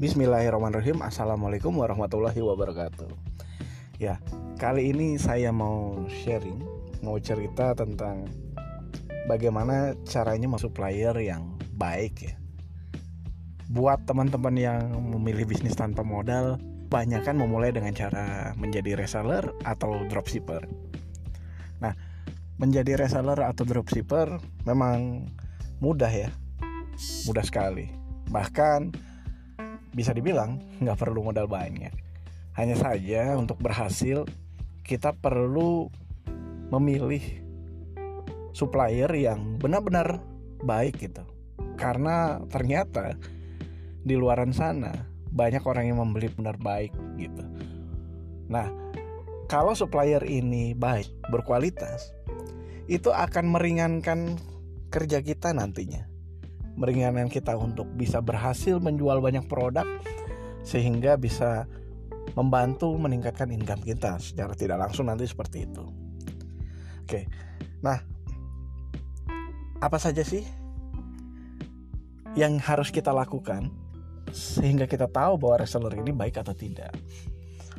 Bismillahirrahmanirrahim. Assalamualaikum warahmatullahi wabarakatuh. Ya, kali ini saya mau sharing Mau cerita tentang Bagaimana caranya masuk player yang baik ya. Buat teman-teman yang memilih bisnis tanpa modal Banyak kan memulai dengan cara menjadi reseller atau dropshipper. Nah, menjadi reseller atau dropshipper memang mudah ya Mudah sekali. Bahkan bisa dibilang nggak perlu modal banyak. Hanya saja untuk berhasil kita perlu memilih supplier yang benar-benar baik gitu. Karena ternyata di luaran sana banyak orang yang membeli benar baik gitu. Nah, kalau supplier ini baik, berkualitas, itu akan meringankan kerja kita nantinya meringankan kita untuk bisa berhasil menjual banyak produk sehingga bisa membantu meningkatkan income kita secara tidak langsung nanti seperti itu. Oke. Nah, apa saja sih yang harus kita lakukan sehingga kita tahu bahwa reseller ini baik atau tidak?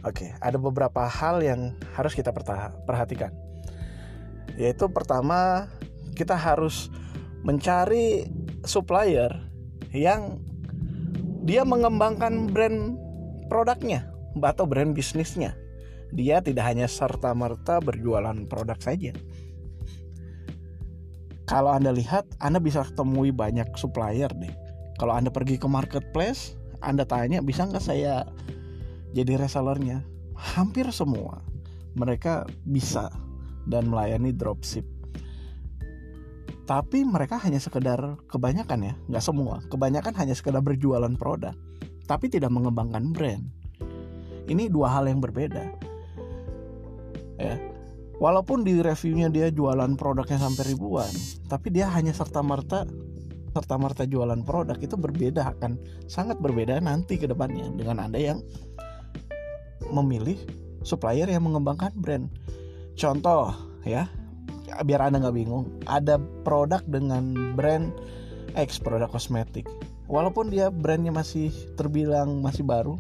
Oke, ada beberapa hal yang harus kita perhatikan. Yaitu pertama, kita harus mencari supplier yang dia mengembangkan brand produknya atau brand bisnisnya. Dia tidak hanya serta-merta berjualan produk saja. Kalau Anda lihat, Anda bisa temui banyak supplier deh. Kalau Anda pergi ke marketplace, Anda tanya, bisa nggak saya jadi resellernya? Hampir semua mereka bisa dan melayani dropship tapi mereka hanya sekedar kebanyakan ya nggak semua. Kebanyakan hanya sekedar berjualan produk tapi tidak mengembangkan brand. Ini dua hal yang berbeda. Ya. Walaupun di reviewnya dia jualan produknya sampai ribuan tapi dia hanya serta merta serta merta jualan produk itu berbeda akan sangat berbeda nanti ke depannya dengan anda yang memilih supplier yang mengembangkan brand. Contoh ya biar anda nggak bingung ada produk dengan brand X produk kosmetik. Walaupun dia brandnya masih terbilang masih baru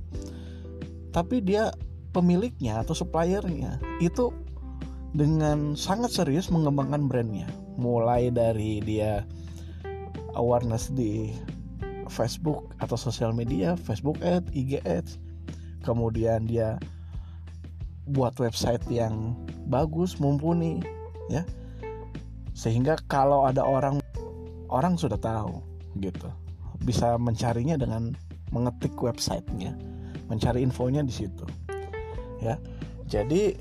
tapi dia pemiliknya atau suppliernya itu dengan sangat serius mengembangkan brandnya. Mulai dari dia awareness di Facebook atau sosial media Facebook Ads, IG Ads. Kemudian dia buat website yang bagus mumpuni ya sehingga kalau ada orang orang sudah tahu gitu. Bisa mencarinya dengan mengetik websitenya mencari infonya di situ ya. Jadi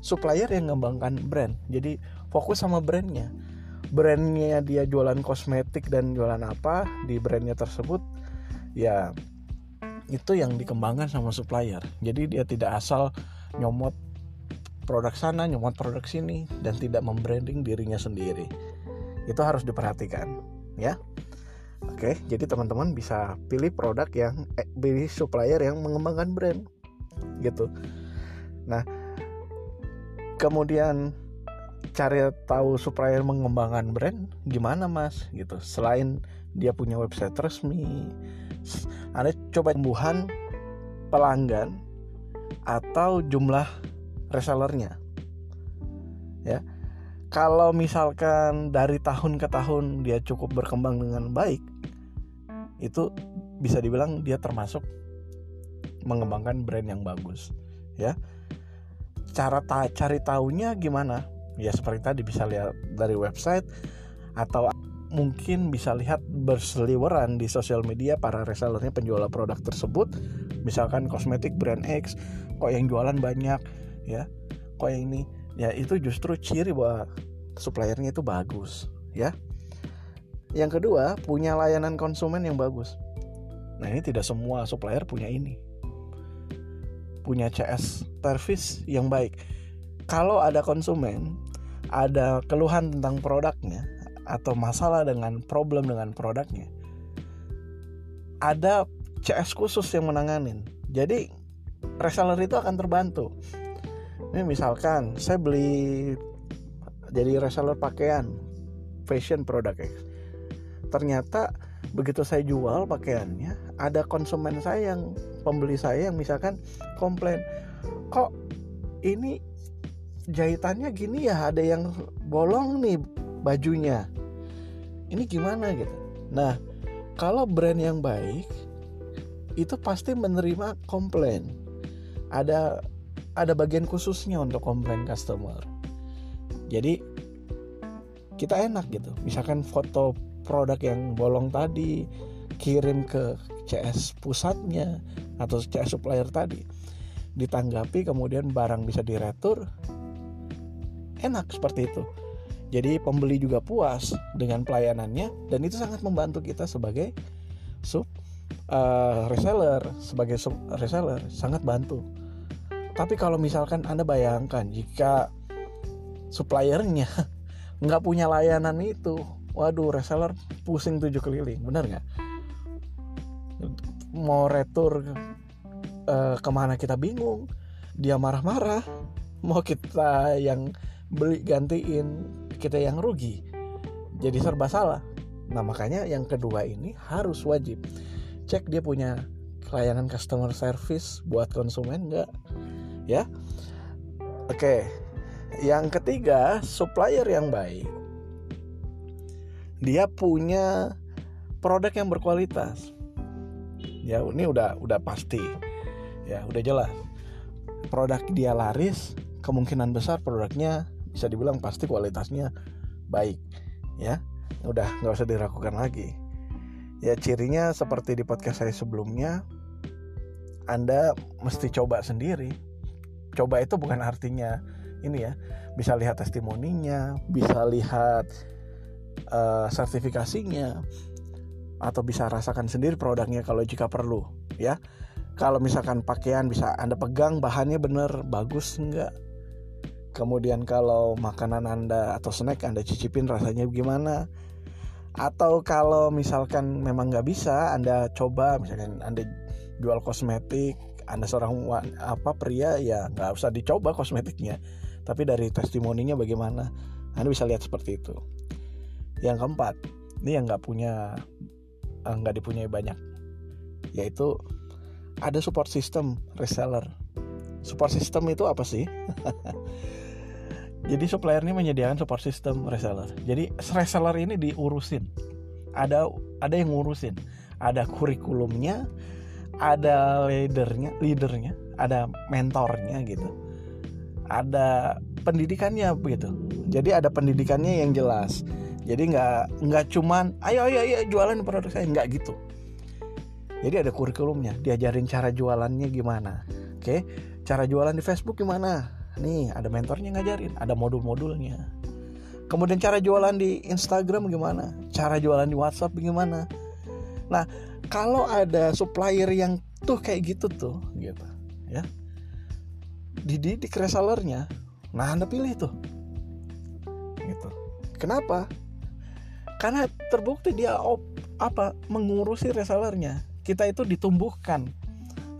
supplier yang mengembangkan brand. Jadi fokus sama brandnya. Brandnya dia jualan kosmetik dan jualan apa di brandnya tersebut ya itu yang dikembangkan sama supplier. Jadi dia tidak asal nyomot produk sana nyomot produk sini dan tidak membranding dirinya sendiri. Itu harus diperhatikan ya. Oke jadi teman-teman bisa pilih produk yang eh, pilih supplier yang mengembangkan brand gitu. Nah kemudian cari tahu supplier mengembangkan brand gimana mas? Gitu. Selain dia punya website resmi anda coba tumbuhan pelanggan atau jumlah resellernya. Ya. Kalau misalkan dari tahun ke tahun dia cukup berkembang dengan baik itu bisa dibilang dia termasuk mengembangkan brand yang bagus ya. Cara ta cari tahunya gimana? Ya seperti tadi bisa lihat dari website atau mungkin bisa lihat berseliweran di sosial media para resellernya penjual produk tersebut. Misalkan kosmetik brand X kok yang jualan banyak ya. Kok yang ini? Ya itu justru ciri bahwa suppliernya itu bagus ya. Yang kedua punya layanan konsumen yang bagus. Nah ini tidak semua supplier punya ini. Punya CS service yang baik. Kalau ada konsumen ada keluhan tentang produknya atau masalah dengan problem dengan produknya ada CS khusus yang menanganin. Jadi reseller itu akan terbantu ini misalkan saya beli jadi reseller pakaian fashion produk ya. Ternyata begitu saya jual pakaiannya ada konsumen saya yang pembeli saya yang misalkan komplain kok ini jahitannya gini ya? Ada yang bolong nih bajunya. Ini gimana? Gitu. Nah kalau brand yang baik itu pasti menerima komplain. Ada ada bagian khususnya untuk komplain customer. Jadi kita enak gitu. Misalkan foto produk yang bolong tadi kirim ke CS pusatnya atau CS supplier tadi. Ditanggapi kemudian barang bisa diretur enak seperti itu. Jadi pembeli juga puas dengan pelayanannya dan itu sangat membantu kita sebagai sub uh, reseller sebagai sub reseller sangat bantu tapi kalau misalkan anda bayangkan jika suppliernya nggak punya layanan itu waduh reseller pusing tujuh keliling benar nggak? Mau retur uh, ke mana kita bingung dia marah-marah mau kita yang beli gantiin kita yang rugi jadi serba salah. Nah makanya yang kedua ini harus wajib. Cek dia punya layanan customer service buat konsumen enggak ya. Oke. Yang ketiga supplier yang baik. Dia punya produk yang berkualitas. Ya ini udah udah pasti. Ya udah jelas. Produk dia laris kemungkinan besar produknya bisa dibilang pasti kualitasnya baik. Ya udah nggak usah diragukan lagi. Ya cirinya seperti di podcast saya sebelumnya anda mesti coba sendiri coba itu bukan artinya ini ya. Bisa lihat testimoninya bisa lihat uh, sertifikasinya atau bisa rasakan sendiri produknya kalau jika perlu ya. Kalau misalkan pakaian bisa anda pegang bahannya bener bagus enggak? Kemudian kalau makanan anda atau snack anda cicipin rasanya gimana? Atau kalau misalkan memang nggak bisa anda coba misalkan anda jual kosmetik anda seorang apa pria ya nggak usah dicoba kosmetiknya. Tapi dari testimoninya bagaimana anda bisa lihat seperti itu. Yang keempat ini yang nggak punya eh, nggak dipunyai banyak yaitu ada support system reseller. Support system itu apa sih? Jadi supplier ini menyediakan support system reseller. Jadi reseller ini diurusin. Ada ada yang ngurusin. Ada kurikulumnya ada leadernya leadernya ada mentornya gitu. Ada pendidikannya begitu. Jadi ada pendidikannya yang jelas. Jadi nggak nggak cuman ayo ayo ayo jualan produk saya. Nggak gitu. Jadi ada kurikulumnya. Diajarin cara jualannya gimana. Oke cara jualan di Facebook gimana? Nih ada mentornya ngajarin ada modul-modulnya. Kemudian cara jualan di Instagram gimana? Cara jualan di WhatsApp gimana nah kalau ada supplier yang tuh kayak gitu tuh gitu ya. Dididik resellernya nah anda pilih tuh. Gitu. Kenapa? Karena terbukti dia op, apa mengurusi resellernya. Kita itu ditumbuhkan.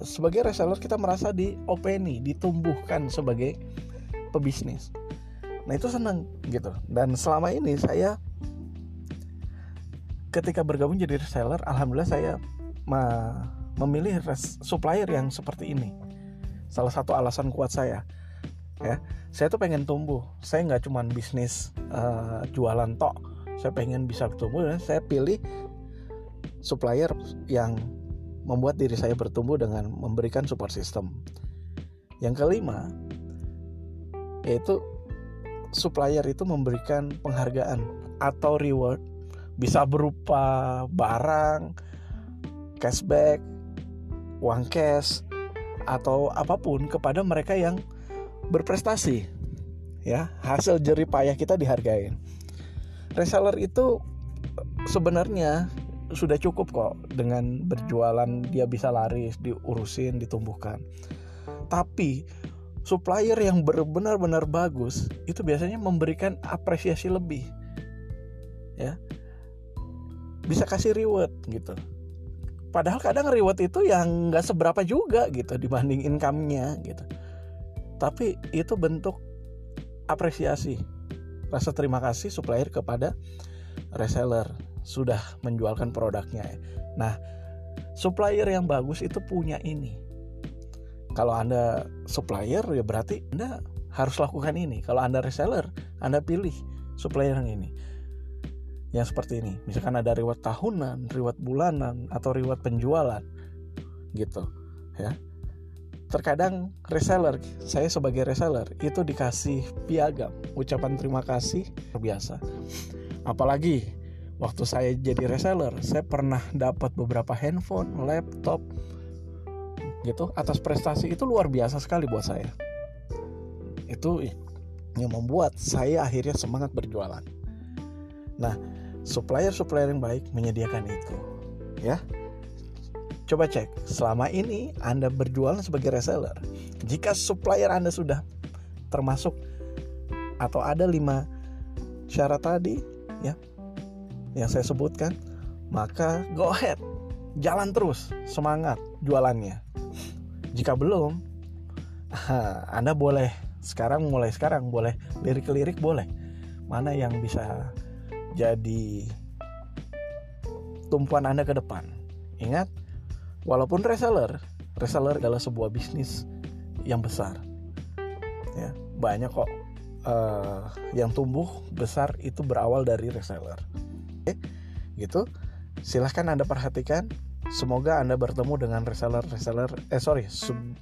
Sebagai reseller kita merasa diopeni, ditumbuhkan sebagai pebisnis. Nah itu senang gitu. Dan selama ini saya ketika bergabung jadi reseller, alhamdulillah saya memilih supplier yang seperti ini. Salah satu alasan kuat saya, ya, saya tuh pengen tumbuh. Saya nggak cuma bisnis uh, jualan tok. Saya pengen bisa tumbuh dan saya pilih supplier yang membuat diri saya bertumbuh dengan memberikan support system. Yang kelima, yaitu supplier itu memberikan penghargaan atau reward bisa berupa barang, cashback, uang cash atau apa pun kepada mereka yang berprestasi. Ya, hasil jerih payah kita dihargai. Reseller itu sebenarnya sudah cukup kok dengan berjualan dia bisa laris, diurusin, ditumbuhkan. Tapi supplier yang benar-benar bagus itu biasanya memberikan apresiasi lebih. Ya. Bisa kasih reward gitu. Padahal kadang reward itu yang nggak seberapa juga gitu dibanding income-nya gitu. Tapi itu bentuk apresiasi, rasa terima kasih supplier kepada reseller sudah menjualkan produknya. Nah, supplier yang bagus itu punya ini. Kalau Anda supplier ya berarti Anda harus lakukan ini. Kalau Anda reseller, Anda pilih supplier yang ini. Yang seperti ini. Misalkan ada reward tahunan, reward bulanan atau reward penjualan. Gitu, ya. Terkadang reseller, saya sebagai reseller itu dikasih piagam, ucapan terima kasih biasa. Apalagi waktu saya jadi reseller, saya pernah dapat beberapa handphone, laptop, gitu atas prestasi itu luar biasa sekali buat saya itu yang membuat saya akhirnya semangat berjualan. Nah, supplier-supplier yang baik menyediakan itu, ya. Coba cek, selama ini Anda berjualan sebagai reseller. Jika supplier Anda sudah termasuk atau ada lima syarat tadi, ya, yang saya sebutkan, maka go ahead, jalan terus, semangat jualannya. Jika belum, Anda boleh sekarang mulai sekarang boleh lirik-lirik boleh mana yang bisa jadi tumpuan Anda ke depan ingat walaupun reseller reseller adalah sebuah bisnis yang besar ya banyak kok uh, yang tumbuh besar itu berawal dari reseller oke gitu silahkan Anda perhatikan Semoga Anda bertemu dengan reseller-reseller eh sorry,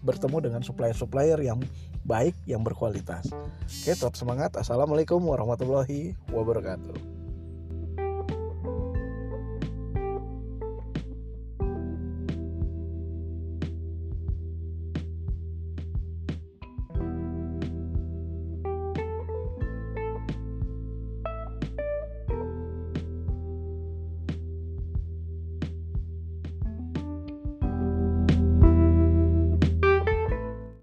bertemu dengan supplier-supplier yang baik, yang berkualitas. Oke, tetap semangat. Assalamualaikum warahmatullahi wabarakatuh.